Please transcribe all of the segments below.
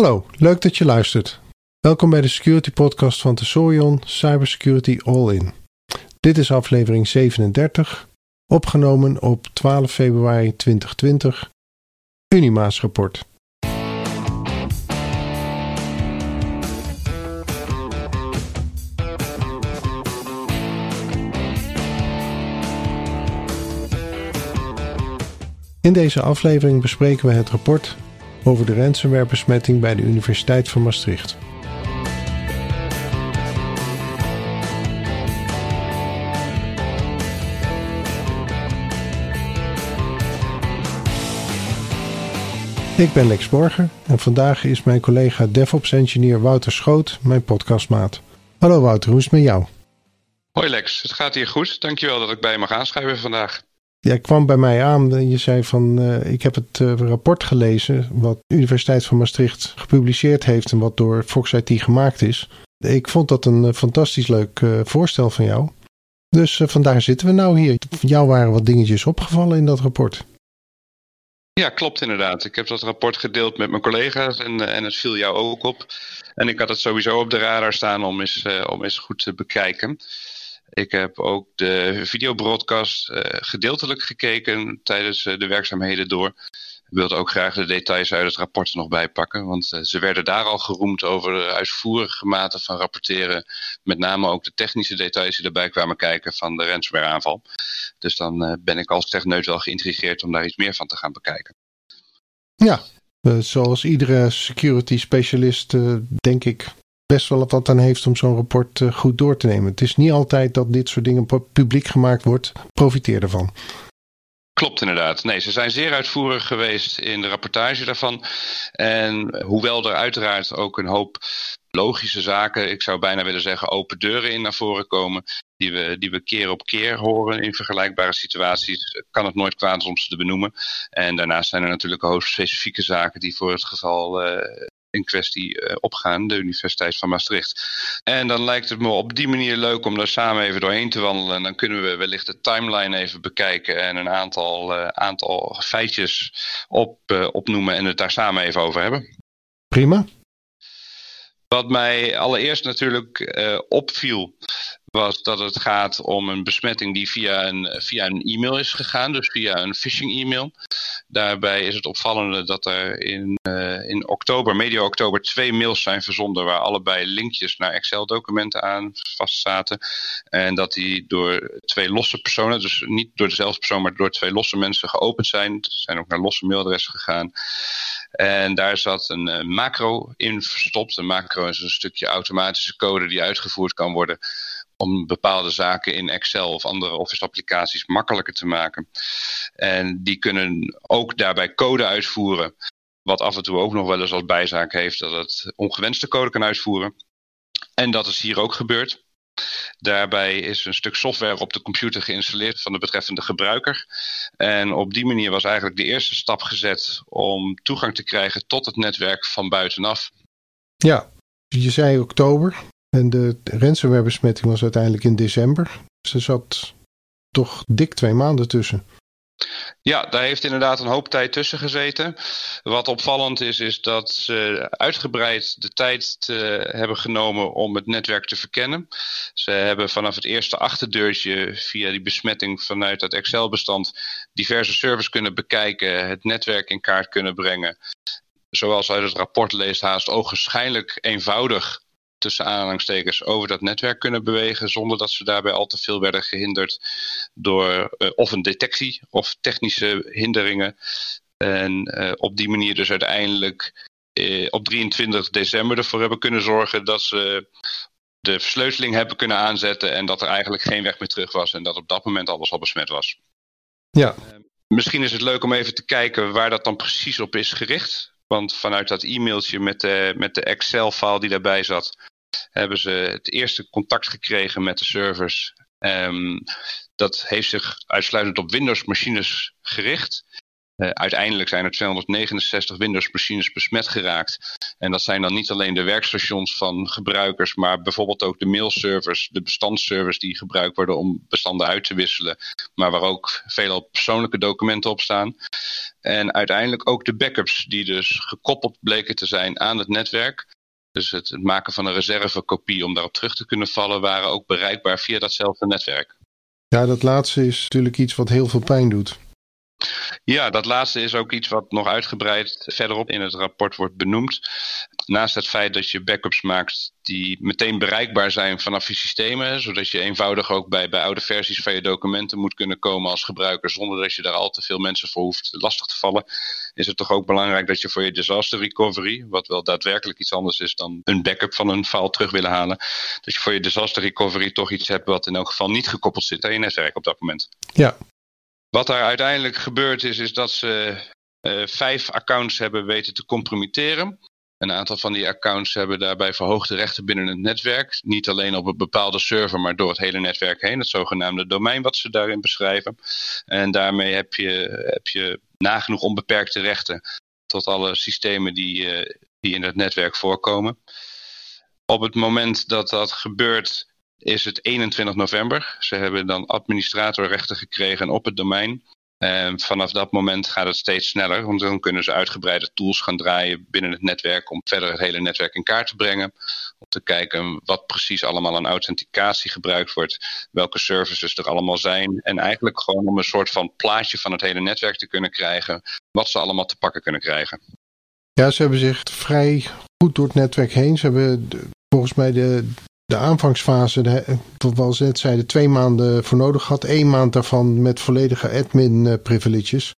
Hallo, leuk dat je luistert. Welkom bij de Security Podcast van Tesorion Cybersecurity All In. Dit is aflevering 37, opgenomen op 12 februari 2020. Unimaas rapport. In deze aflevering bespreken we het rapport over de ransomware-besmetting bij de Universiteit van Maastricht. Ik ben Lex Borger en vandaag is mijn collega DevOps-engineer Wouter Schoot mijn podcastmaat. Hallo Wouter, hoe is het met jou? Hoi Lex, het gaat hier goed. Dankjewel dat ik bij mag aanschuiven vandaag. Jij kwam bij mij aan en je zei van uh, ik heb het uh, rapport gelezen wat de Universiteit van Maastricht gepubliceerd heeft en wat door Fox IT gemaakt is. Ik vond dat een uh, fantastisch leuk voorstel van jou. Dus vandaar zitten we nou hier. Jou waren wat dingetjes opgevallen in dat rapport. Ja, klopt inderdaad. Ik heb dat rapport gedeeld met mijn collega's en, en het viel jou ook op. En ik had het sowieso op de radar staan om eens, om eens goed te bekijken. Ik heb ook de videobroadcast uh, gedeeltelijk gekeken tijdens uh, de werkzaamheden door. Ik wilde ook graag de details uit het rapport nog bij pakken, want uh, ze werden daar al geroemd over de uitvoerige mate van rapporteren. Met name ook de technische details die erbij kwamen kijken van de ransomware aanval. Dus dan ben ik als techneut wel geïntrigeerd om daar iets meer van te gaan bekijken. Ja, zoals iedere security specialist denk ik best wel wat aan heeft om zo'n rapport uh, goed door te nemen. Het is niet altijd dat dit soort dingen publiek gemaakt wordt. Profiteer ervan. Klopt inderdaad. Nee, ze zijn zeer uitvoerig geweest in de rapportage daarvan. En hoewel er uiteraard ook een hoop logische zaken, ik zou bijna willen zeggen open deuren in naar voren komen, die we, die we keer op keer horen in vergelijkbare situaties, kan het nooit kwaad om ze te benoemen. En daarnaast zijn er natuurlijk ook specifieke zaken die voor het geval uh, in kwestie uh, opgaan, de Universiteit van Maastricht. En dan lijkt het me op die manier leuk om daar samen even doorheen te wandelen. En dan kunnen we wellicht de timeline even bekijken en een aantal, uh, aantal feitjes op, uh, opnoemen en het daar samen even over hebben. Prima. Wat mij allereerst natuurlijk opviel, was dat het gaat om een besmetting die via een, via een e-mail is gegaan, dus via een phishing e-mail. Daarbij is het opvallende dat er in, uh, in oktober, medio oktober, twee mails zijn verzonden waar allebei linkjes naar Excel-documenten aan vastzaten. En dat die door twee losse personen, dus niet door dezelfde persoon, maar door twee losse mensen geopend zijn. Ze zijn ook naar losse mailadressen gegaan. En daar zat een uh, macro in verstopt. Een macro is een stukje automatische code die uitgevoerd kan worden om bepaalde zaken in Excel of andere Office applicaties makkelijker te maken. En die kunnen ook daarbij code uitvoeren. Wat af en toe ook nog wel eens als bijzaak heeft dat het ongewenste code kan uitvoeren. En dat is hier ook gebeurd. Daarbij is een stuk software op de computer geïnstalleerd van de betreffende gebruiker. En op die manier was eigenlijk de eerste stap gezet om toegang te krijgen tot het netwerk van buitenaf. Ja, je zei oktober. En de ransomware-besmetting was uiteindelijk in december. Er zat toch dik twee maanden tussen. Ja, daar heeft inderdaad een hoop tijd tussen gezeten. Wat opvallend is, is dat ze uitgebreid de tijd te hebben genomen om het netwerk te verkennen. Ze hebben vanaf het eerste achterdeurtje via die besmetting vanuit dat Excel-bestand diverse servers kunnen bekijken, het netwerk in kaart kunnen brengen. Zoals uit het rapport leest, haast ogenschijnlijk eenvoudig tussen aanhalingstekens over dat netwerk kunnen bewegen zonder dat ze daarbij al te veel werden gehinderd door uh, of een detectie of technische hinderingen. En uh, op die manier dus uiteindelijk uh, op 23 december ervoor hebben kunnen zorgen dat ze de versleuteling hebben kunnen aanzetten en dat er eigenlijk geen weg meer terug was en dat op dat moment alles al besmet was. Ja. misschien is het leuk om even te kijken waar dat dan precies op is gericht. Want vanuit dat e-mailtje met de, met de Excel-file die daarbij zat, hebben ze het eerste contact gekregen met de servers. Um, dat heeft zich uitsluitend op Windows-machines gericht. Uh, uiteindelijk zijn er 269 Windows-machines besmet geraakt. En dat zijn dan niet alleen de werkstations van gebruikers, maar bijvoorbeeld ook de mailservers, de bestandsservers die gebruikt worden om bestanden uit te wisselen, maar waar ook veel persoonlijke documenten op staan. En uiteindelijk ook de backups die dus gekoppeld bleken te zijn aan het netwerk. Dus het, maken van een reservekopie om daarop terug te kunnen vallen, waren ook bereikbaar via datzelfde netwerk. Ja, dat laatste is natuurlijk iets wat heel veel pijn doet. Ja, dat laatste is ook iets wat nog uitgebreid verderop in het rapport wordt benoemd. Naast het feit dat je backups maakt die meteen bereikbaar zijn vanaf je systemen, zodat je eenvoudig ook bij, bij oude versies van je documenten moet kunnen komen als gebruiker zonder dat je daar al te veel mensen voor hoeft lastig te vallen, is het toch ook belangrijk dat je voor je disaster recovery, wat wel daadwerkelijk iets anders is dan een backup van een file terug willen halen, dat je voor je disaster recovery toch iets hebt wat in elk geval niet gekoppeld zit aan je netwerk op dat moment. Ja, wat daar uiteindelijk gebeurd is, is dat ze uh, vijf accounts hebben weten te compromitteren. Een aantal van die accounts hebben daarbij verhoogde rechten binnen het netwerk. Niet alleen op een bepaalde server, maar door het hele netwerk heen. Het zogenaamde domein wat ze daarin beschrijven. En daarmee heb je, heb je nagenoeg onbeperkte rechten tot alle systemen die, uh, die in het netwerk voorkomen. Op het moment dat dat gebeurt, is het 21 november. Ze hebben dan administratorrechten gekregen op het domein. En vanaf dat moment gaat het steeds sneller, want dan kunnen ze uitgebreide tools gaan draaien binnen het netwerk om verder het hele netwerk in kaart te brengen. Om te kijken wat precies allemaal aan authenticatie gebruikt wordt, welke services er allemaal zijn. En eigenlijk gewoon om een soort van plaatje van het hele netwerk te kunnen krijgen, wat ze allemaal te pakken kunnen krijgen. Ja, ze hebben zich vrij goed door het netwerk heen. Ze hebben volgens mij de, de aanvangsfase, de, zoals net zeiden, twee maanden voor nodig had. Eén maand daarvan met volledige admin eh, privileges.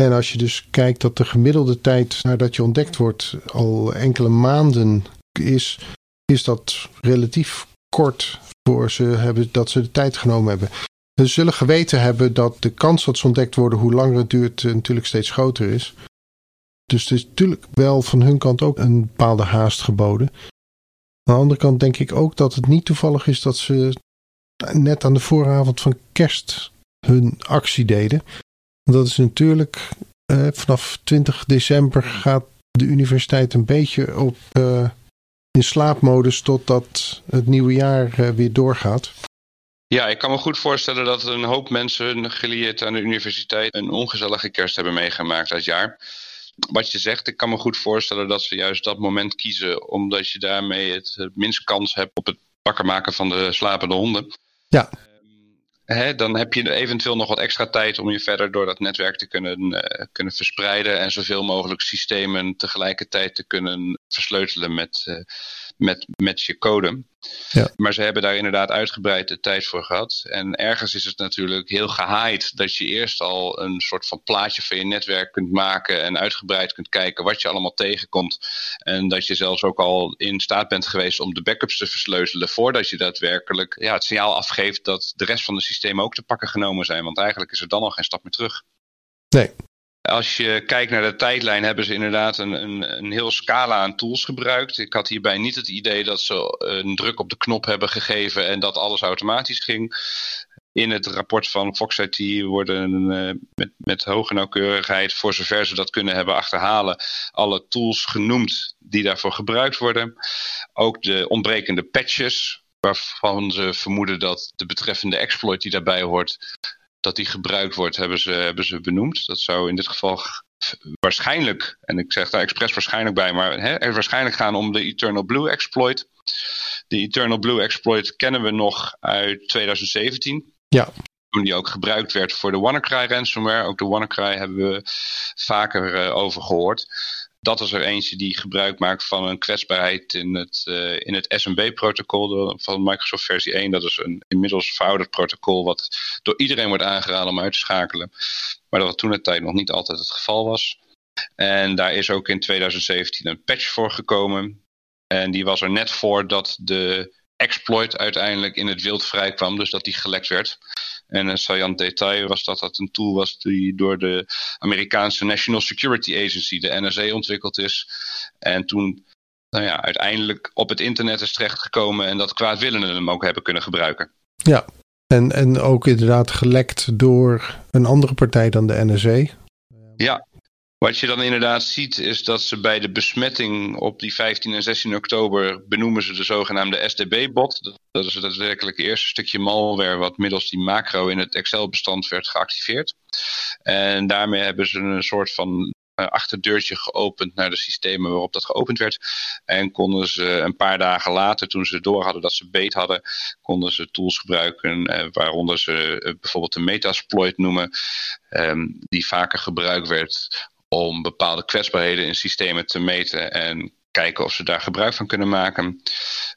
En als je dus kijkt dat de gemiddelde tijd nadat je ontdekt wordt al enkele maanden is, is dat relatief kort voor ze hebben, dat ze de tijd genomen hebben. Ze zullen geweten hebben dat de kans dat ze ontdekt worden, hoe langer het duurt, eh, natuurlijk steeds groter is. Dus het is natuurlijk wel van hun kant ook een bepaalde haast geboden. Aan de andere kant denk ik ook dat het niet toevallig is dat ze net aan de vooravond van kerst hun actie deden. Dat is natuurlijk eh, vanaf 20 december gaat de universiteit een beetje op uh, in slaapmodus totdat het nieuwe jaar uh, weer doorgaat. Ja, ik kan me goed voorstellen dat een hoop mensen gelieerd aan de universiteit een ongezellige kerst hebben meegemaakt dat jaar wat je zegt, ik kan me goed voorstellen dat ze juist dat moment kiezen, omdat je daarmee het, minst kans hebt op het pakken maken van de slapende honden. Ja. Ehm, dan heb je eventueel nog wat extra tijd om je verder door dat netwerk te kunnen, uh, kunnen verspreiden en zoveel mogelijk systemen tegelijkertijd te kunnen versleutelen met, uh, met, met je code. Ja. Maar ze hebben daar inderdaad uitgebreid de tijd voor gehad. En ergens is het natuurlijk heel gehaaid dat je eerst al een soort van plaatje van je netwerk kunt maken en uitgebreid kunt kijken wat je allemaal tegenkomt. En dat je zelfs ook al in staat bent geweest om de backups te versleutelen voordat je daadwerkelijk ja, het signaal afgeeft dat de rest van de systemen ook te pakken genomen zijn. Want eigenlijk is er dan al geen stap meer terug. Nee, als je kijkt naar de tijdlijn, hebben ze inderdaad een, een, een heel scala aan tools gebruikt. Ik had hierbij niet het idee dat ze een druk op de knop hebben gegeven en dat alles automatisch ging. In het rapport van Fox IT worden uh, met, met hoge nauwkeurigheid, voor zover ze dat kunnen hebben achterhalen, alle tools genoemd die daarvoor gebruikt worden. Ook de ontbrekende patches, waarvan ze vermoeden dat de betreffende exploit die daarbij hoort dat die gebruikt wordt, hebben ze, hebben ze benoemd. Dat zou in dit geval waarschijnlijk, en ik zeg daar expres waarschijnlijk bij, maar hè, er waarschijnlijk gaan om de Eternal Blue exploit. De Eternal Blue exploit kennen we nog uit 2017. Ja. Toen die ook gebruikt werd voor de WannaCry ransomware. Ook de WannaCry hebben we vaker uh, over gehoord dat is er eentje die gebruik maakt van een kwetsbaarheid in het, uh, in het SMB-protocol van Microsoft versie 1. Dat is een inmiddels verouderd protocol wat door iedereen wordt aangeraden om uit te schakelen. Maar dat toen het tijd nog niet altijd het geval was. En daar is ook in 2017 een patch voor gekomen. En die was er net voor dat de exploit uiteindelijk in het wild vrijkwam, dus dat die gelekt werd. En een saillant detail was dat dat een tool was die door de Amerikaanse National Security Agency, de NSA, ontwikkeld is. En toen nou ja, uiteindelijk op het internet is terechtgekomen en dat kwaadwillenden hem ook hebben kunnen gebruiken. Ja, en, en ook inderdaad gelekt door een andere partij dan de NSA. Ja, wat je dan inderdaad ziet is dat ze bij de besmetting op die 15 en 16 oktober benoemen ze de zogenaamde SDB-bot. Dat is het daadwerkelijk eerste stukje malware wat middels die macro in het Excel-bestand werd geactiveerd. En daarmee hebben ze een soort van uh, achterdeurtje geopend naar de systemen waarop dat geopend werd. En konden ze een paar dagen later, toen ze door hadden dat ze beet hadden, konden ze tools gebruiken, uh, waaronder ze uh, bijvoorbeeld de Metasploit noemen, um, die vaker gebruikt werd om bepaalde kwetsbaarheden in systemen te meten en kijken of ze daar gebruik van kunnen maken.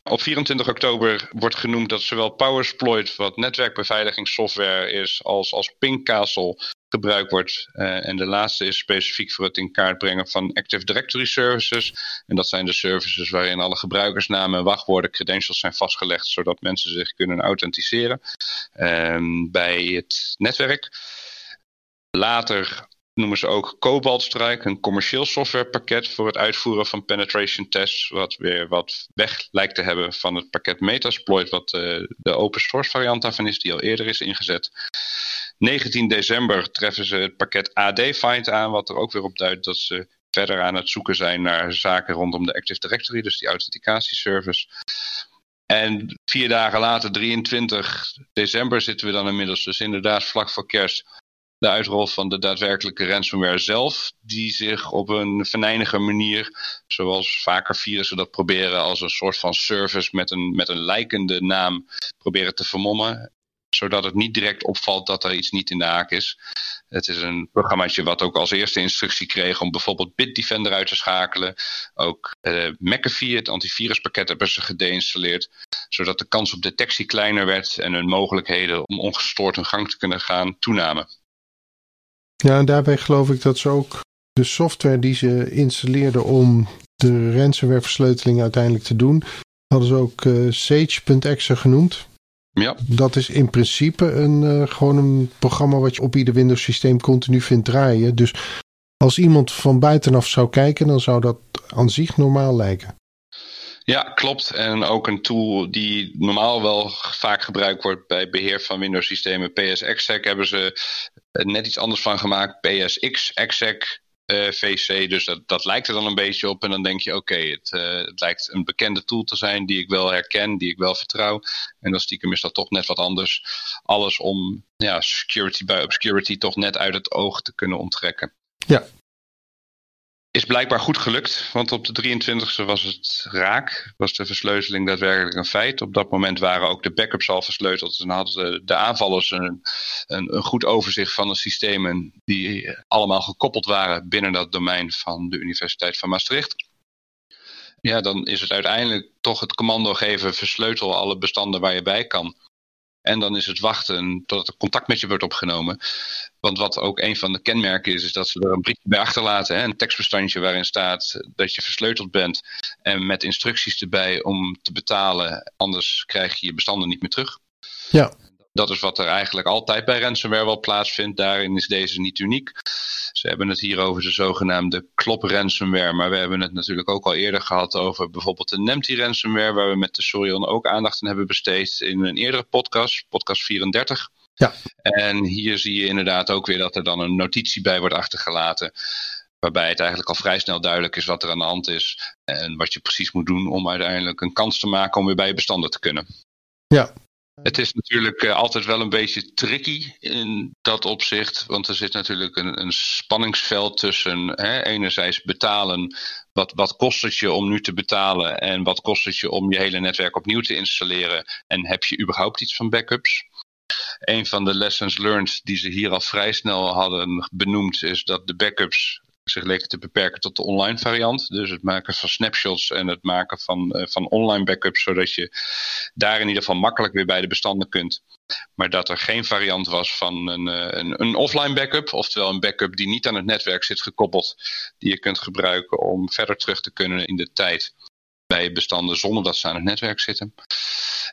Op 24 oktober wordt genoemd dat zowel PowerSploit, wat netwerkbeveiligingssoftware is, als, als Pingcastle gebruikt wordt. Uh, en de laatste is specifiek voor het in kaart brengen van Active Directory services. En dat zijn de services waarin alle gebruikersnamen, wachtwoorden, credentials zijn vastgelegd, zodat mensen zich kunnen authenticeren uh, bij het netwerk. Later noemen ze ook Cobalt Strike, een commercieel softwarepakket voor het uitvoeren van penetration tests, wat weer wat weg lijkt te hebben van het pakket Metasploit, wat uh, de open source variant daarvan is, die al eerder is ingezet. 19 december treffen ze het pakket AD-Find aan, wat er ook weer op duidt dat ze verder aan het zoeken zijn naar zaken rondom de Active Directory, dus die authenticatieservice. En vier dagen later, 23 december, zitten we dan inmiddels dus inderdaad vlak voor kerst de uitrol van de daadwerkelijke ransomware zelf, die zich op een venijnige manier, zoals vaker virussen dat proberen, als een soort van service met een, met een lijkende naam proberen te vermommen zodat het niet direct opvalt dat er iets niet in de haak is. Het is een programmaatje wat ook als eerste instructie kreeg om bijvoorbeeld Bitdefender uit te schakelen. Ook uh, McAfee, het antiviruspakket, hebben ze geïnstalleerd. Zodat de kans op detectie kleiner werd en hun mogelijkheden om ongestoord hun gang te kunnen gaan toenamen. Ja, en daarbij geloof ik dat ze ook de software die ze installeerden om de ransomware versleuteling uiteindelijk te doen, hadden ze ook uh, Sage.exe genoemd. Ja. Dat is in principe een, uh, gewoon een programma wat je op ieder Windows systeem continu vindt draaien. Dus als iemand van buitenaf zou kijken, dan zou dat aan zich normaal lijken. Ja, klopt. En ook een tool die normaal wel vaak gebruikt wordt bij beheer van Windows systemen. PSExec hebben ze net iets anders van gemaakt. PSX exec uh, VC. Dus dat, dat lijkt er dan een beetje op. En dan denk je, oké, het, uh, het lijkt een bekende tool te zijn die ik wel herken, die ik wel vertrouw. En dan stiekem is dat toch net wat anders. Alles om ja, security by obscurity toch net uit het oog te kunnen onttrekken. Ja, is blijkbaar goed gelukt, want op de 23e was het raak, was de versleuteling daadwerkelijk een feit. Op dat moment waren ook de backups al versleuteld en hadden de aanvallers een, een, een goed overzicht van de systemen die allemaal gekoppeld waren binnen dat domein van de Universiteit van Maastricht. Ja, dan is het uiteindelijk toch het commando geven, versleutel alle bestanden waar je bij kan. En dan is het wachten tot er contact met je wordt opgenomen. Want wat ook een van de kenmerken is, is dat ze er een briefje bij achterlaten. Hè? Een tekstbestandje waarin staat dat je versleuteld bent. En met instructies erbij om te betalen. Anders krijg je je bestanden niet meer terug. Ja. Dat is wat er eigenlijk altijd bij ransomware wel plaatsvindt. Daarin is deze niet uniek. Ze hebben het hier over de zogenaamde klop ransomware. Maar we hebben het natuurlijk ook al eerder gehad over bijvoorbeeld de Nemty ransomware. Waar we met de Sorion ook aandacht aan hebben besteed in een eerdere podcast. Podcast 34. Ja. En hier zie je inderdaad ook weer dat er dan een notitie bij wordt achtergelaten. Waarbij het eigenlijk al vrij snel duidelijk is wat er aan de hand is. En wat je precies moet doen om uiteindelijk een kans te maken om weer bij je bestanden te kunnen. Ja, het is natuurlijk uh, altijd wel een beetje tricky in dat opzicht. Want er zit natuurlijk een, een spanningsveld tussen hè, enerzijds betalen. Wat, wat kost het je om nu te betalen? En wat kost het je om je hele netwerk opnieuw te installeren? En heb je überhaupt iets van backups? Een van de lessons learned die ze hier al vrij snel hadden benoemd is dat de backups zich leken te beperken tot de online variant. Dus het maken van snapshots en het maken van, uh, van online backups, zodat je daar in ieder geval makkelijk weer bij de bestanden kunt. Maar dat er geen variant was van een, uh, een, een, offline backup, oftewel een backup die niet aan het netwerk zit gekoppeld, die je kunt gebruiken om verder terug te kunnen in de tijd bestanden zonder dat ze aan het netwerk zitten.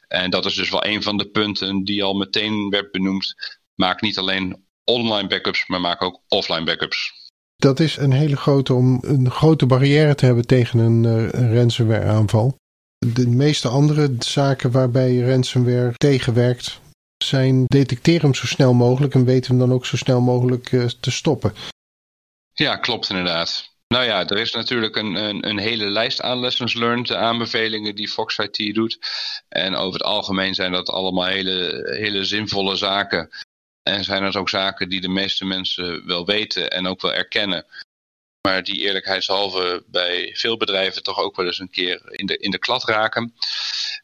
En dat is dus wel een van de punten die al meteen werd benoemd. Maak niet alleen online backups, maar maak ook offline backups. Dat is een hele grote om een grote barrière te hebben tegen een, een ransomware aanval. De meeste andere zaken waarbij ransomware tegenwerkt zijn detecteer hem zo snel mogelijk en weten hem dan ook zo snel mogelijk uh, te stoppen. Ja, klopt inderdaad. Nou ja, er is natuurlijk een, een, een, hele lijst aan lessons learned, de aanbevelingen die Fox IT doet. En over het algemeen zijn dat allemaal hele, hele zinvolle zaken. En zijn dat ook zaken die de meeste mensen wel weten en ook wel erkennen. Maar die eerlijkheidshalve bij veel bedrijven toch ook wel eens een keer in de, in de klad raken.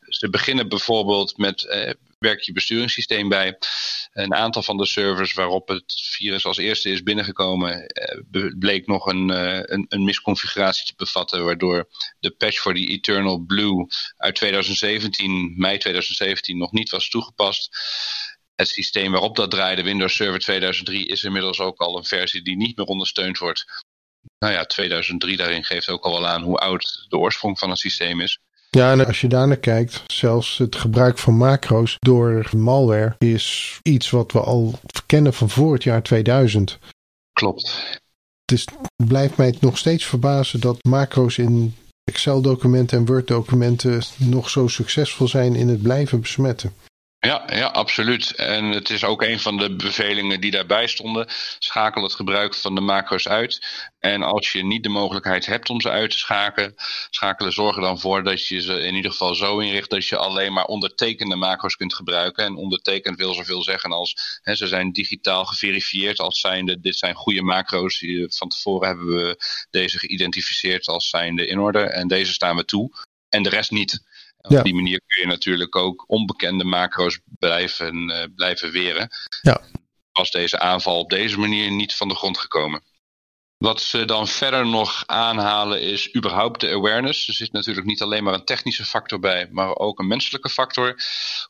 Ze beginnen bijvoorbeeld met eh, werk je besturingssysteem bij. Een aantal van de servers waarop het virus als eerste is binnengekomen, eh, bleek nog een, eh, een, een, misconfiguratie te bevatten, waardoor de patch voor die Eternal Blue uit 2017, mei 2017, nog niet was toegepast. Het systeem waarop dat draaide, Windows Server 2003, is inmiddels ook al een versie die niet meer ondersteund wordt. Nou ja, 2003 daarin geeft ook al wel aan hoe oud de oorsprong van het systeem is. Ja, en als je daarnaar kijkt, zelfs het gebruik van macro's door malware is iets wat we al kennen van voor het jaar 2000. Klopt. Dus het blijft mij nog steeds verbazen dat macro's in Excel-documenten en Word-documenten nog zo succesvol zijn in het blijven besmetten. Ja, ja, absoluut. En het is ook een van de bevelingen die daarbij stonden. Schakel het gebruik van de macro's uit. En als je niet de mogelijkheid hebt om ze uit te schakelen, schakelen, zorg er dan voor dat je ze in ieder geval zo inricht dat je alleen maar ondertekende macro's kunt gebruiken. En ondertekend wil zoveel zeggen als hè, ze zijn digitaal geverifieerd als zijnde dit zijn goede macro's. Van tevoren hebben we deze geïdentificeerd als zijnde in orde en deze staan we toe. En de rest niet. Op die manier kun je natuurlijk ook onbekende macro's blijven, uh, blijven weren. Ja. Was deze aanval op deze manier niet van de grond gekomen. Wat ze dan verder nog aanhalen is überhaupt de awareness. Er zit natuurlijk niet alleen maar een technische factor bij, maar ook een menselijke factor.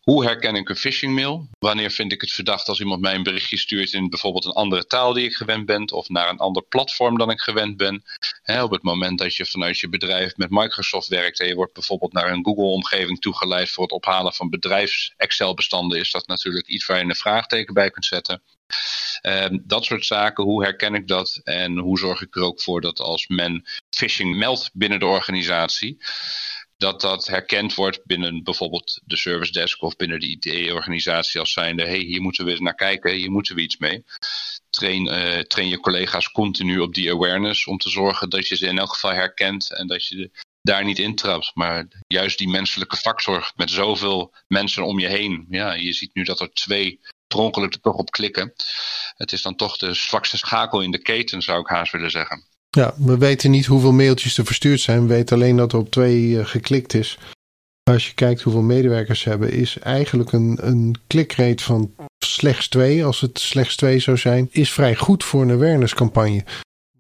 Hoe herken ik een phishing mail? Wanneer vind ik het verdacht als iemand mij een berichtje stuurt in bijvoorbeeld een andere taal die ik gewend ben of naar een ander platform dan ik gewend ben? op het moment dat je vanuit je bedrijf met Microsoft werkt en je wordt bijvoorbeeld naar een Google-omgeving toegeleid voor het ophalen van bedrijfs-Excel-bestanden, is dat natuurlijk iets waar je een vraagteken bij kunt zetten. Ehm, dat soort zaken, hoe herken ik dat en hoe zorg ik er ook voor dat als men phishing meldt binnen de organisatie, dat dat herkend wordt binnen bijvoorbeeld de service desk of binnen de IT-organisatie als zijnde, hey, hier moeten we eens naar kijken, hier moeten we iets mee. Train, uh, train je collega's continu op die awareness om te zorgen dat je ze in elk geval herkent en dat je daar niet intrapt. Maar juist die menselijke factor met zoveel mensen om je heen. Ja, je ziet nu dat er twee per er toch op klikken. Het is dan toch de zwakste schakel in de keten, zou ik haast willen zeggen. Ja, we weten niet hoeveel mailtjes er verstuurd zijn. We weten alleen dat er op twee uh, geklikt is. Als je kijkt hoeveel medewerkers ze hebben, is eigenlijk een, een klikrate van slechts twee, als het slechts twee zou zijn, is vrij goed voor een awareness campagne.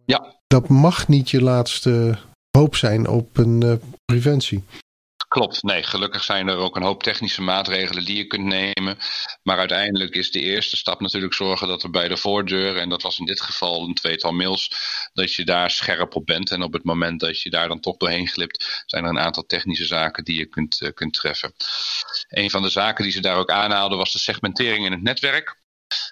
Ja. Dat mag niet je laatste hoop zijn op een uh, preventie. Klopt, nee, gelukkig zijn er ook een hoop technische maatregelen die je kunt nemen. Maar uiteindelijk is de eerste stap natuurlijk zorgen dat er bij de voordeur, en dat was in dit geval een tweetal mails, dat je daar scherp op bent. En op het moment dat je daar dan toch doorheen glipt, zijn er een aantal technische zaken die je kunt, uh, kunt treffen. Een van de zaken die ze daar ook aanhaalden was de segmentering in het netwerk.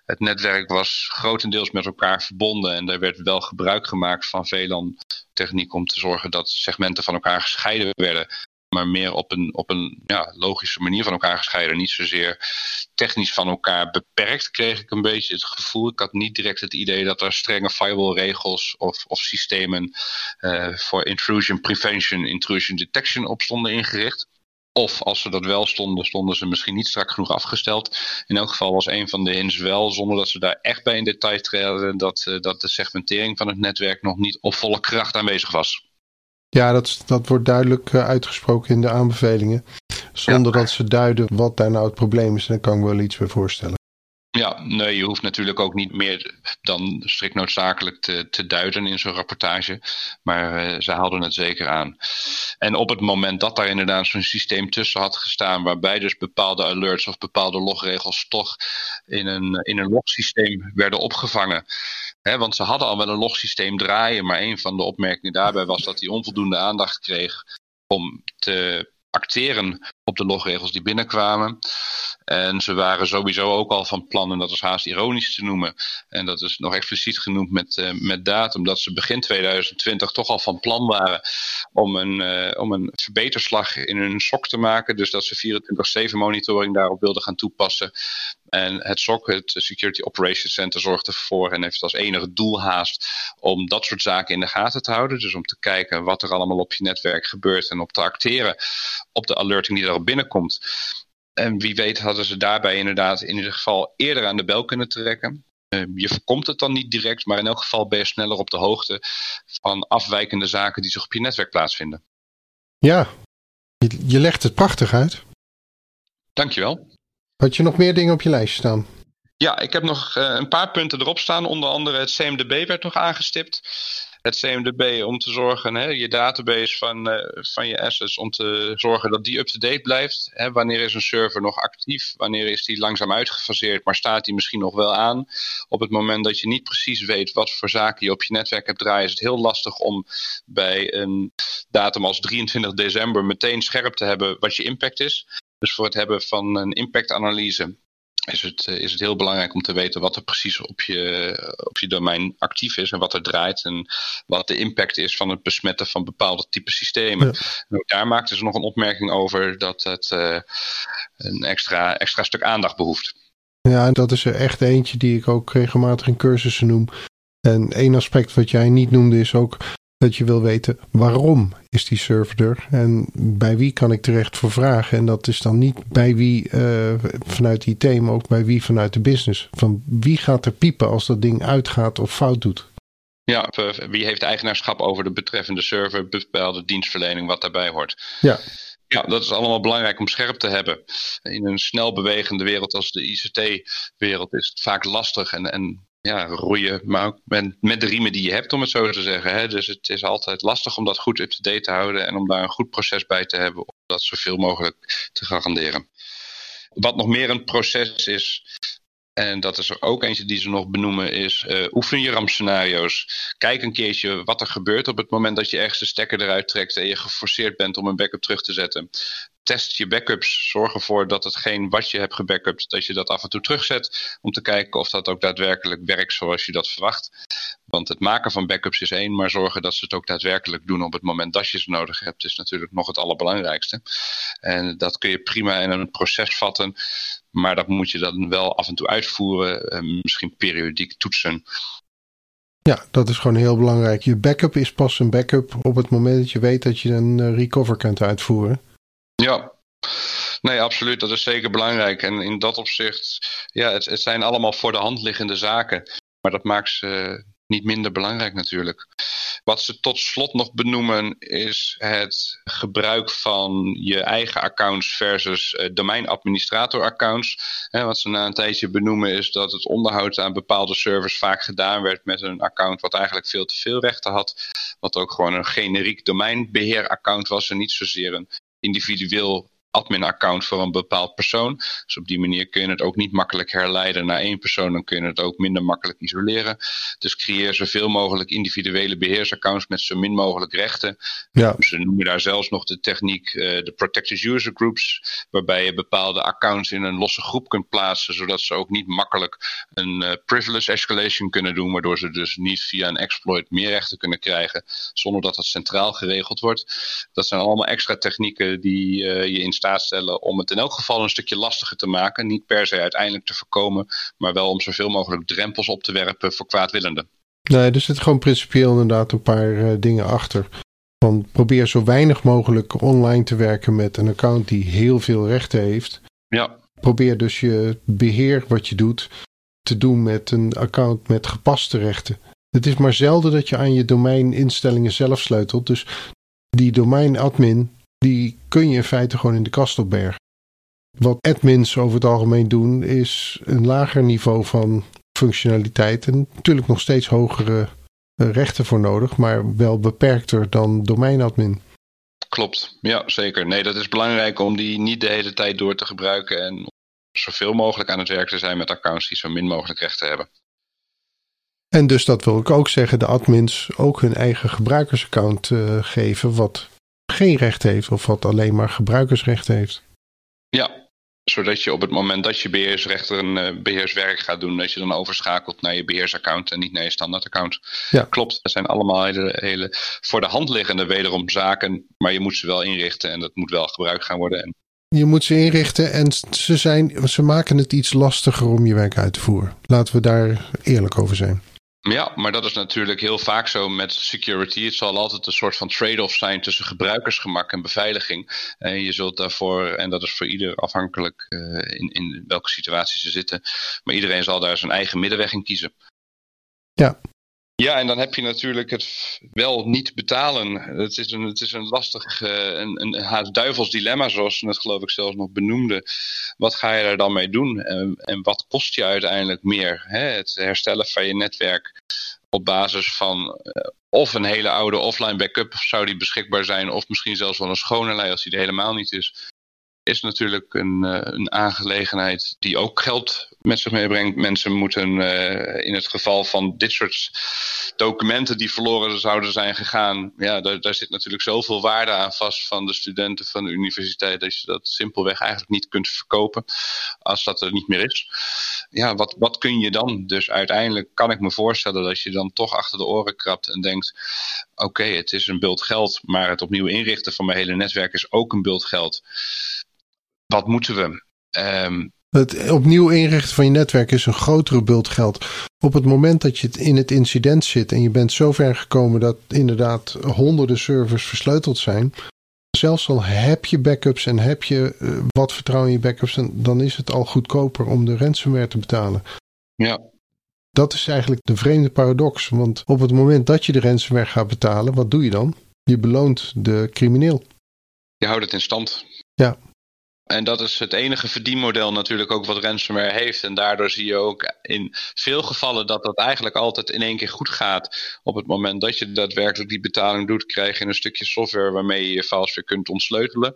Het netwerk was grotendeels met elkaar verbonden en er werd wel gebruik gemaakt van VLAN techniek om te zorgen dat segmenten van elkaar gescheiden werden maar meer op een, op een ja, logische manier van elkaar gescheiden. Niet zozeer technisch van elkaar beperkt, kreeg ik een beetje het gevoel. Ik had niet direct het idee dat er strenge firewall-regels of, of systemen uh, voor intrusion prevention, intrusion detection op stonden ingericht. Of als ze dat wel stonden, stonden ze misschien niet strak genoeg afgesteld. In elk geval was een van de hints wel, zonder dat ze daar echt bij in detail treden, dat, uh, dat de segmentering van het netwerk nog niet op volle kracht aanwezig was. Ja, dat, dat wordt duidelijk eh, uitgesproken in de aanbevelingen. Zonder dat ze duiden wat daar nou het probleem is. En daar kan ik wel iets bij voorstellen. Ja, nee, je hoeft natuurlijk ook niet meer dan strikt noodzakelijk te, te duiden in zo'n rapportage. Maar uh, ze haalden het zeker aan. En op het moment dat daar inderdaad zo'n systeem tussen had gestaan, waarbij dus bepaalde alerts of bepaalde logregels toch in een, in een logsysteem werden opgevangen want ze hadden al wel een logsysteem draaien, maar een van de opmerkingen daarbij was dat hij onvoldoende aandacht kreeg om te acteren op de logregels die binnenkwamen. En ze waren sowieso ook al van plan, en dat is haast ironisch te noemen, en dat is nog expliciet genoemd met, uh, met datum, dat ze begin 2020 toch al van plan waren om een, uh, om een verbeterslag in hun SOC te maken. Dus dat ze 24-7 monitoring daarop wilden gaan toepassen. En het SOC, het Security Operations Center, zorgt ervoor en heeft als enige doel haast om dat soort zaken in de gaten te houden. Dus om te kijken wat er allemaal op je netwerk gebeurt en op te acteren op de alerting die erop binnenkomt. En wie weet hadden ze daarbij inderdaad in ieder geval eerder aan de bel kunnen trekken. Uh, je voorkomt het dan niet direct, maar in elk geval ben je sneller op de hoogte van afwijkende zaken die zich op je netwerk plaatsvinden. Ja, je, je legt het prachtig uit. Dankjewel. Had je nog meer dingen op je lijstje staan? Ja, ik heb nog uh, een paar punten erop staan. Onder andere het CMDB werd nog aangestipt het CMDB om te zorgen, hè, je database van, uh, van je assets, om te zorgen dat die up-to-date blijft. Hè, wanneer is een server nog actief? Wanneer is die langzaam uitgefaseerd, maar staat die misschien nog wel aan? Op het moment dat je niet precies weet wat voor zaken je op je netwerk hebt draaien, is het heel lastig om bij een datum als 23 december meteen scherp te hebben wat je impact is. Dus voor het hebben van een impactanalyse is het, eh, is het heel belangrijk om te weten wat er precies op je, op je domein actief is en wat er draait en wat de impact is van het besmetten van bepaalde type systemen. En ook daar maakten ze nog een opmerking over dat het uh, een extra, extra stuk aandacht behoeft. Ja, en dat is er echt eentje die ik ook regelmatig in cursussen noem. En één aspect wat jij niet noemde is ook dat je wil weten waarom is die server er en bij wie kan ik terecht voor vragen. En dat is dan niet bij wie uh, vanuit IT, maar ook bij wie vanuit de business. Van wie gaat er piepen als dat ding uitgaat of fout doet. Ja, wie heeft eigenaarschap over de betreffende server, bepaalde dienstverlening, wat daarbij hoort. Ja. Ja, dat is allemaal belangrijk om scherp te hebben. In een snel bewegende wereld als de ICT-wereld is het vaak lastig en, en ja, roeien, maar ook met, met de riemen die je hebt, om het zo te zeggen. Hè. Dus het is altijd lastig om dat goed up-to-date te houden en om daar een goed proces bij te hebben om dat zoveel mogelijk te garanderen. Wat nog meer een proces is, en dat is er ook eentje die ze nog benoemen, is uh, oefen je rampscenario's. Kijk een keertje wat er gebeurt op het moment dat je ergens de stekker eruit trekt en je geforceerd bent om een backup terug te zetten test je backups. Zorg ervoor dat hetgeen wat je hebt gebackupt, dat je dat af en toe terugzet. Om te kijken of dat ook daadwerkelijk werkt zoals je dat verwacht. Want het maken van backups is één, maar zorgen dat ze het ook daadwerkelijk doen op het moment dat je ze nodig hebt, is natuurlijk nog het allerbelangrijkste. En dat kun je prima in een proces vatten. Maar dat moet je dan wel af en toe uitvoeren. misschien periodiek toetsen. Ja, dat is gewoon heel belangrijk. Je backup is pas een backup op het moment dat je weet dat je een eh, recover kunt uitvoeren. Ja, nee, absoluut. Dat is zeker belangrijk. En in dat opzicht, ja, het, het zijn allemaal voor de hand liggende zaken. Maar dat maakt ze niet minder belangrijk natuurlijk. Wat ze tot slot nog benoemen is het gebruik van je eigen accounts versus uh, domeinadministrator accounts. wat ze na een tijdje benoemen is dat het onderhoud aan bepaalde servers vaak gedaan werd met een account wat eigenlijk veel te veel rechten had. Wat ook gewoon een generiek domeinbeheeraccount was en niet zozeer een individueel admin-account voor een bepaald persoon. Dus op die manier kun je het ook niet makkelijk herleiden naar één persoon. Dan kun je het ook minder makkelijk isoleren. Dus creëer zoveel mogelijk individuele beheersaccounts met zo min mogelijk rechten. Ja. Ze noemen daar zelfs nog de techniek uh, de Protected User Groups. Waarbij je bepaalde accounts in een losse groep kunt plaatsen. Zodat ze ook niet makkelijk een uh, privilege escalation kunnen doen. Waardoor ze dus niet via een exploit meer rechten kunnen krijgen. Zonder dat dat centraal geregeld wordt. Dat zijn allemaal extra technieken die uh, je in staat stellen om het in elk geval een stukje lastiger te maken. Niet per se uiteindelijk te voorkomen, maar wel om zoveel mogelijk drempels op te werpen voor kwaadwillenden. Nee, er zit gewoon principieel inderdaad een paar uh, dingen achter. Van probeer zo weinig mogelijk online te werken met een account die heel veel rechten heeft. Ja. Probeer dus je beheer wat je doet te doen met een account met gepaste rechten. Het is maar zelden dat je aan je domeininstellingen zelf sleutelt. Dus die domeinadmin die kun je in feite gewoon in de kast opbergen. Wat admins over het algemeen doen, is een lager niveau van functionaliteit en natuurlijk nog steeds hogere eh, rechten voor nodig, maar wel beperkter dan domeinadmin. Klopt, ja zeker. Nee, dat is belangrijk om die niet de hele tijd door te gebruiken en zoveel mogelijk aan het werk te zijn met accounts die zo min mogelijk rechten hebben. En dus dat wil ik ook zeggen, de admins ook hun eigen gebruikersaccount uh, geven, wat geen recht heeft of wat alleen maar gebruikersrecht heeft. Ja, zodat je op het moment dat je beheersrechter een uh, beheerswerk gaat doen, dat je dan overschakelt naar je beheersaccount en niet naar je standaardaccount. Ja. Klopt, dat zijn allemaal hele, hele voor de hand liggende wederom zaken, maar je moet ze wel inrichten en dat moet wel gebruikt gaan worden. En je moet ze inrichten en ze, zijn, ze maken het iets lastiger om je werk uit te voeren. Laten we daar eerlijk over zijn. Ja, maar dat is natuurlijk heel vaak zo met security. Het zal altijd een soort van trade-off zijn tussen gebruikersgemak en beveiliging. En je zult daarvoor, en dat is voor ieder afhankelijk uh, in, in welke situatie ze zitten, maar iedereen zal daar zijn eigen middenweg in kiezen. Ja, ja, en dan heb je natuurlijk het wel niet betalen. Het is een, het is een lastig, uh, een, een duivels dilemma, zoals we het geloof ik zelfs nog benoemde. Wat ga je daar dan mee doen? En, en wat kost je uiteindelijk meer? Hè? Het herstellen van je netwerk op basis van uh, of een hele oude offline backup zou die beschikbaar zijn, of misschien zelfs wel een schone lei als die er helemaal niet is is natuurlijk een, uh, een aangelegenheid die ook geld met zich meebrengt. Mensen moeten uh, in het geval van dit soort documenten die verloren zouden zijn gegaan, ja, daar, daar zit natuurlijk zoveel waarde aan vast van de studenten van de universiteit dat je dat simpelweg eigenlijk niet kunt verkopen als dat er niet meer is. Ja, wat, wat kun je dan? Dus uiteindelijk kan ik me voorstellen dat je dan toch achter de oren krabt en denkt, oké, het is een bult geld, maar het opnieuw inrichten van mijn hele netwerk is ook een bult geld wat moeten we? Um, het opnieuw inrichten van je netwerk is een grotere bult geld. Op het moment dat je in het incident zit en je bent zo ver gekomen dat inderdaad honderden servers versleuteld zijn. Zelfs al heb je backups en heb je uh, wat vertrouwen in je backups, dan is het al goedkoper om de ransomware te betalen. Ja. Dat is eigenlijk de vreemde paradox. Want op het moment dat je de ransomware gaat betalen, wat doe je dan? Je beloont de crimineel. Je houdt het in stand. Ja. En dat is het enige verdienmodel natuurlijk ook wat ransomware heeft. En daardoor zie je ook in veel gevallen dat dat eigenlijk altijd in één keer goed gaat. Op het moment dat je daadwerkelijk die betaling doet, krijg je een stukje software waarmee je je files weer kunt ontsleutelen.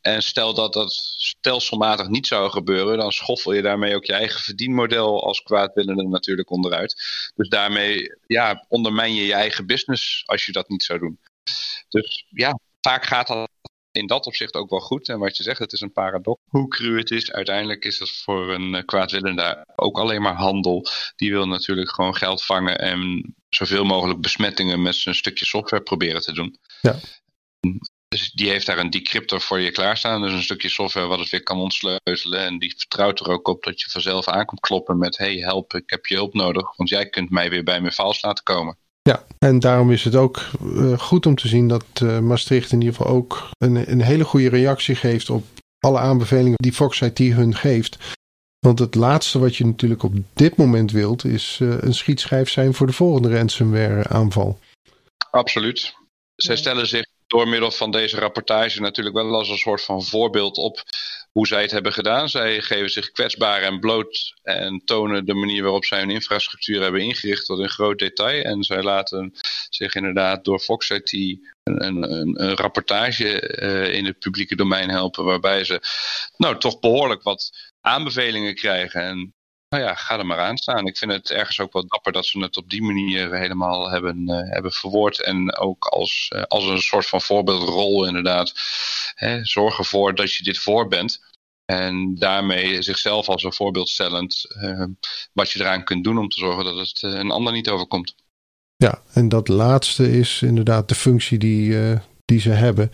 En stel dat dat stelselmatig niet zou gebeuren, dan schoffel je daarmee ook je eigen verdienmodel als kwaadwillende natuurlijk onderuit. Dus daarmee ja, ondermijn je je eigen business als je dat niet zou doen. Dus ja, vaak gaat dat in dat opzicht ook wel goed. En wat je zegt, het is een paradox. Hoe cru het is, uiteindelijk is het voor een uh, kwaadwillende ook alleen maar handel. Die wil natuurlijk gewoon geld vangen en zoveel mogelijk besmettingen met zijn stukje software proberen te doen. Ja. Dus die heeft daar een decryptor voor je klaarstaan. Dus een stukje software wat het weer kan ontsleutelen. En die vertrouwt er ook op dat je vanzelf aankomt kloppen met... hey, help, ik heb je hulp nodig, want jij kunt mij weer bij mijn files laten komen. Ja, en daarom is het ook uh, goed om te zien dat uh, Maastricht in ieder geval ook een, een hele goede reactie geeft op alle aanbevelingen die Fox IT hun geeft. Want het laatste wat je natuurlijk op dit moment wilt, is uh, een schietschijf zijn voor de volgende ransomware aanval. Absoluut. Zij stellen zich door middel van deze rapportage natuurlijk wel als een soort van voorbeeld op hoe zij het hebben gedaan. Zij geven zich kwetsbaar en bloot en tonen de manier waarop zij hun infrastructuur hebben ingericht tot in groot detail. En zij laten zich inderdaad door Fox IT een, een, een rapportage uh, in het publieke domein helpen waarbij ze nou toch behoorlijk wat aanbevelingen krijgen. En nou ja, ga er maar aan staan. Ik vind het ergens ook wel dapper dat ze het op die manier helemaal hebben, uh, hebben verwoord. En ook als, uh, als een soort van voorbeeldrol inderdaad. Hè, zorg ervoor dat je dit voor bent. En daarmee zichzelf als een voorbeeld stellend uh, wat je eraan kunt doen om te zorgen dat het een ander niet overkomt. Ja, en dat laatste is inderdaad de functie die, die ze hebben.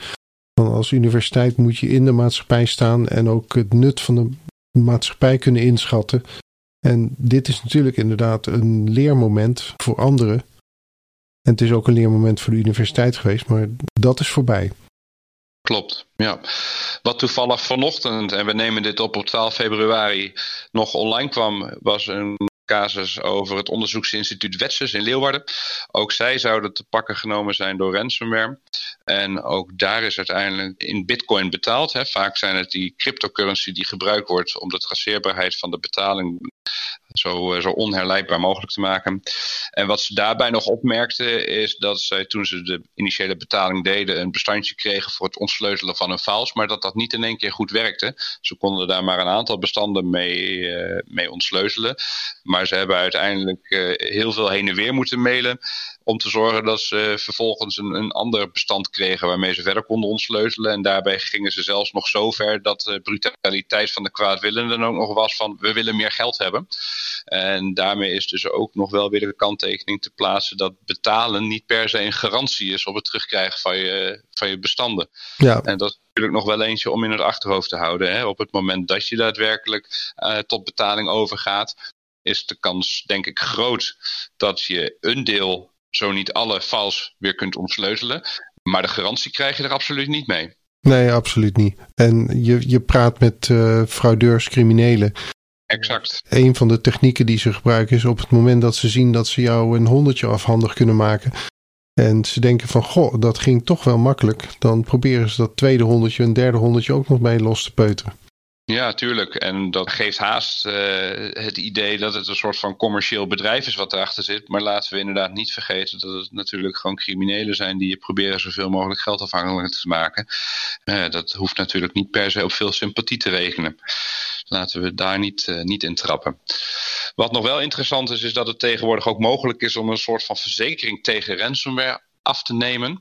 Want als universiteit moet je in de maatschappij staan en ook het nut van de maatschappij kunnen inschatten. En dit is natuurlijk inderdaad een leermoment voor anderen. En het is ook een leermoment voor de universiteit geweest, maar dat is voorbij. Klopt, ja. Wat toevallig vanochtend, en we nemen dit op op 12 februari, nog online kwam, was een casus over het onderzoeksinstituut Wetses in Leeuwarden. Ook zij zouden te pakken genomen zijn door ransomware. En ook daar is uiteindelijk in bitcoin betaald. Hè. Vaak zijn het die cryptocurrency die gebruikt wordt om de traceerbaarheid van de betaling zo, eh, zo onherleidbaar mogelijk te maken. En wat ze daarbij nog opmerkten is dat zij toen ze de initiële betaling deden een bestandje kregen voor het ontsleutelen van hun files, maar dat dat niet in één keer goed werkte. Ze konden daar maar een aantal bestanden mee, uh, mee ontsleutelen. Maar ze hebben uiteindelijk uh, heel veel heen en weer moeten mailen om te zorgen dat ze vervolgens een, een ander bestand kregen waarmee ze verder konden ontsleutelen. En daarbij gingen ze zelfs nog zo ver dat de brutaliteit van de kwaadwillenden ook nog was van we willen meer geld hebben. En daarmee is dus ook nog wel weer de kanttekening te plaatsen dat betalen niet per se een garantie is op het terugkrijgen van je, van je bestanden. Ja. En dat is natuurlijk nog wel eentje om in het achterhoofd te houden. Hè. Op het moment dat je daadwerkelijk uh, tot betaling overgaat, is de kans denk ik groot dat je een deel, zo niet alle files weer kunt ontsleutelen. Maar de garantie krijg je er absoluut niet mee. Nee, absoluut niet. En je, je praat met uh, fraudeurs, criminelen. Exact. Een van de technieken die ze gebruiken is op het moment dat ze zien dat ze jou een honderdje afhandig kunnen maken. En ze denken van, goh, dat ging toch wel makkelijk. Dan proberen ze dat tweede honderdje, een derde honderdje ook nog mee los te peuteren. Ja, tuurlijk. En dat geeft haast uh, het idee dat het een soort van commercieel bedrijf is wat erachter zit. Maar laten we inderdaad niet vergeten dat het natuurlijk gewoon criminelen zijn die je proberen zoveel mogelijk geld afhankelijk te maken. Uh, dat hoeft natuurlijk niet per se op veel sympathie te rekenen. Laten we daar niet, uh, niet in trappen. Wat nog wel interessant is, is dat het tegenwoordig ook mogelijk is om een soort van verzekering tegen ransomware af te nemen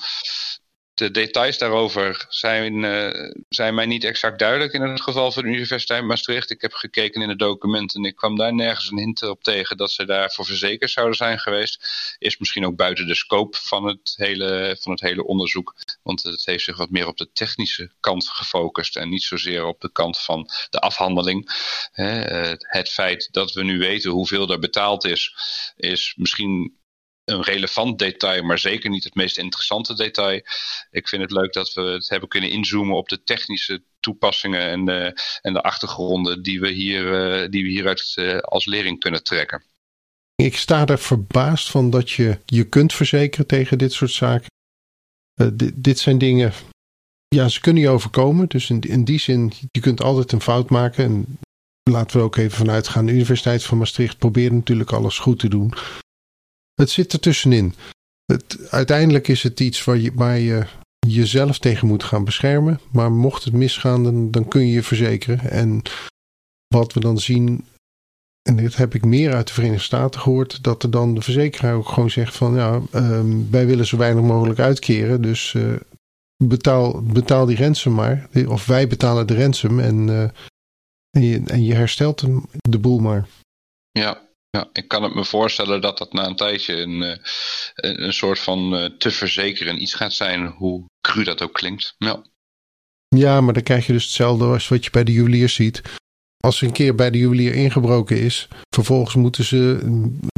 de details daarover zijn, uh, zijn mij niet exact duidelijk in het geval van de Universiteit Maastricht. Ik heb gekeken in de documenten en ik kwam daar nergens een hint op tegen dat ze daarvoor verzekerd zouden zijn geweest. Is misschien ook buiten de scope van het hele, van het hele onderzoek, want het heeft zich wat meer op de technische kant gefocust en niet zozeer op de kant van de afhandeling. Het feit dat we nu weten hoeveel er betaald is, is misschien een relevant detail, maar zeker niet het meest interessante detail. Ik vind het leuk dat we het hebben kunnen inzoomen op de technische toepassingen en de, en de achtergronden die we, hier, uh, die we hieruit uh, als lering kunnen trekken. Ik sta er verbaasd van dat je je kunt verzekeren tegen dit soort zaken. Uh, dit zijn dingen, ja, ze kunnen je overkomen. Dus in, in die zin, je kunt altijd een fout maken. En laten we ook even vanuit gaan. De Universiteit van Maastricht probeert natuurlijk alles goed te doen. Het zit er tussenin. Het, uiteindelijk is het iets waar je, waar je jezelf tegen moet gaan beschermen. Maar mocht het misgaan, dan, kun je je verzekeren. En wat we dan zien, en dit heb ik meer uit de Verenigde Staten gehoord, dat er dan de verzekeraar ook gewoon zegt van ja, um, wij willen zo weinig mogelijk uitkeren. Dus uh, betaal, betaal die ransom maar. Of wij betalen de ransom en, uh, en, je, en je herstelt hem, de boel maar. Ja, ja, ik kan het me voorstellen dat dat na een tijdje een, eh, een, een soort van uh, te verzekeren iets gaat zijn, hoe cru dat ook klinkt. Ja. ja, maar dan krijg je dus hetzelfde als wat je bij de juwelier ziet. Als een keer bij de juwelier ingebroken is, vervolgens moeten ze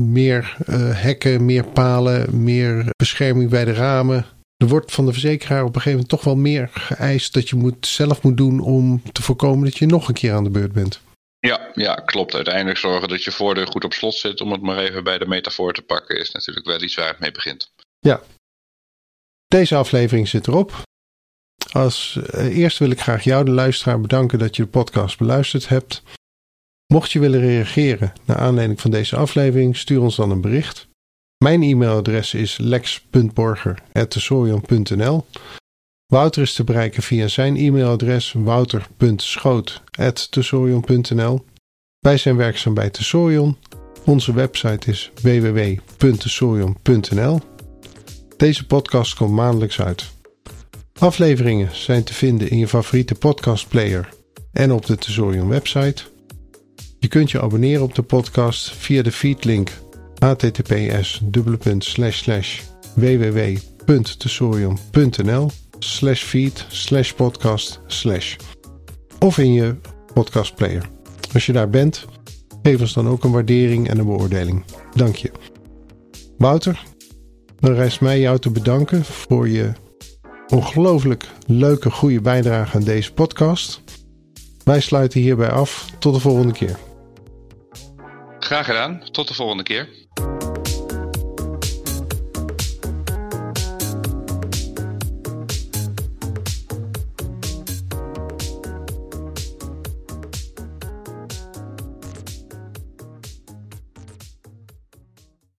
meer uh, hekken, meer palen, meer bescherming bij de ramen. Er wordt van de verzekeraar op een gegeven moment toch wel meer geëist dat je moet, zelf moet doen om te voorkomen dat je nog een keer aan de beurt bent. Ja, ja, klopt. Uiteindelijk zorgen dat je voordeur goed op slot zit, om het maar even bij de metafoor te pakken, is natuurlijk wel iets waar het mee begint. Ja. Deze aflevering zit erop. Als eerste wil ik graag jou, de luisteraar, bedanken dat je de podcast beluisterd hebt. Mocht je willen reageren naar aanleiding van deze aflevering, stuur ons dan een bericht. Mijn e-mailadres is lex.borger.tesorion.nl Wouter is te bereiken via zijn e-mailadres wouter.schoot.tesorion.nl. Wij zijn werkzaam bij Tesorion. Onze website is www.tesorion.nl. Deze podcast komt maandelijks uit. Afleveringen zijn te vinden in je favoriete podcastplayer en op de Tesorion website. Je kunt je abonneren op de podcast via de feedlink https www.tesorion.nl slash feed slash podcast slash. Of in je podcastplayer. Als je daar bent, geef ons dan ook een waardering en een beoordeling. Dank je. Wouter, dan rijst mij jou te bedanken voor je ongelooflijk leuke, goede bijdrage aan deze podcast. Wij sluiten hierbij af. Tot de volgende keer. Graag gedaan. Tot de volgende keer.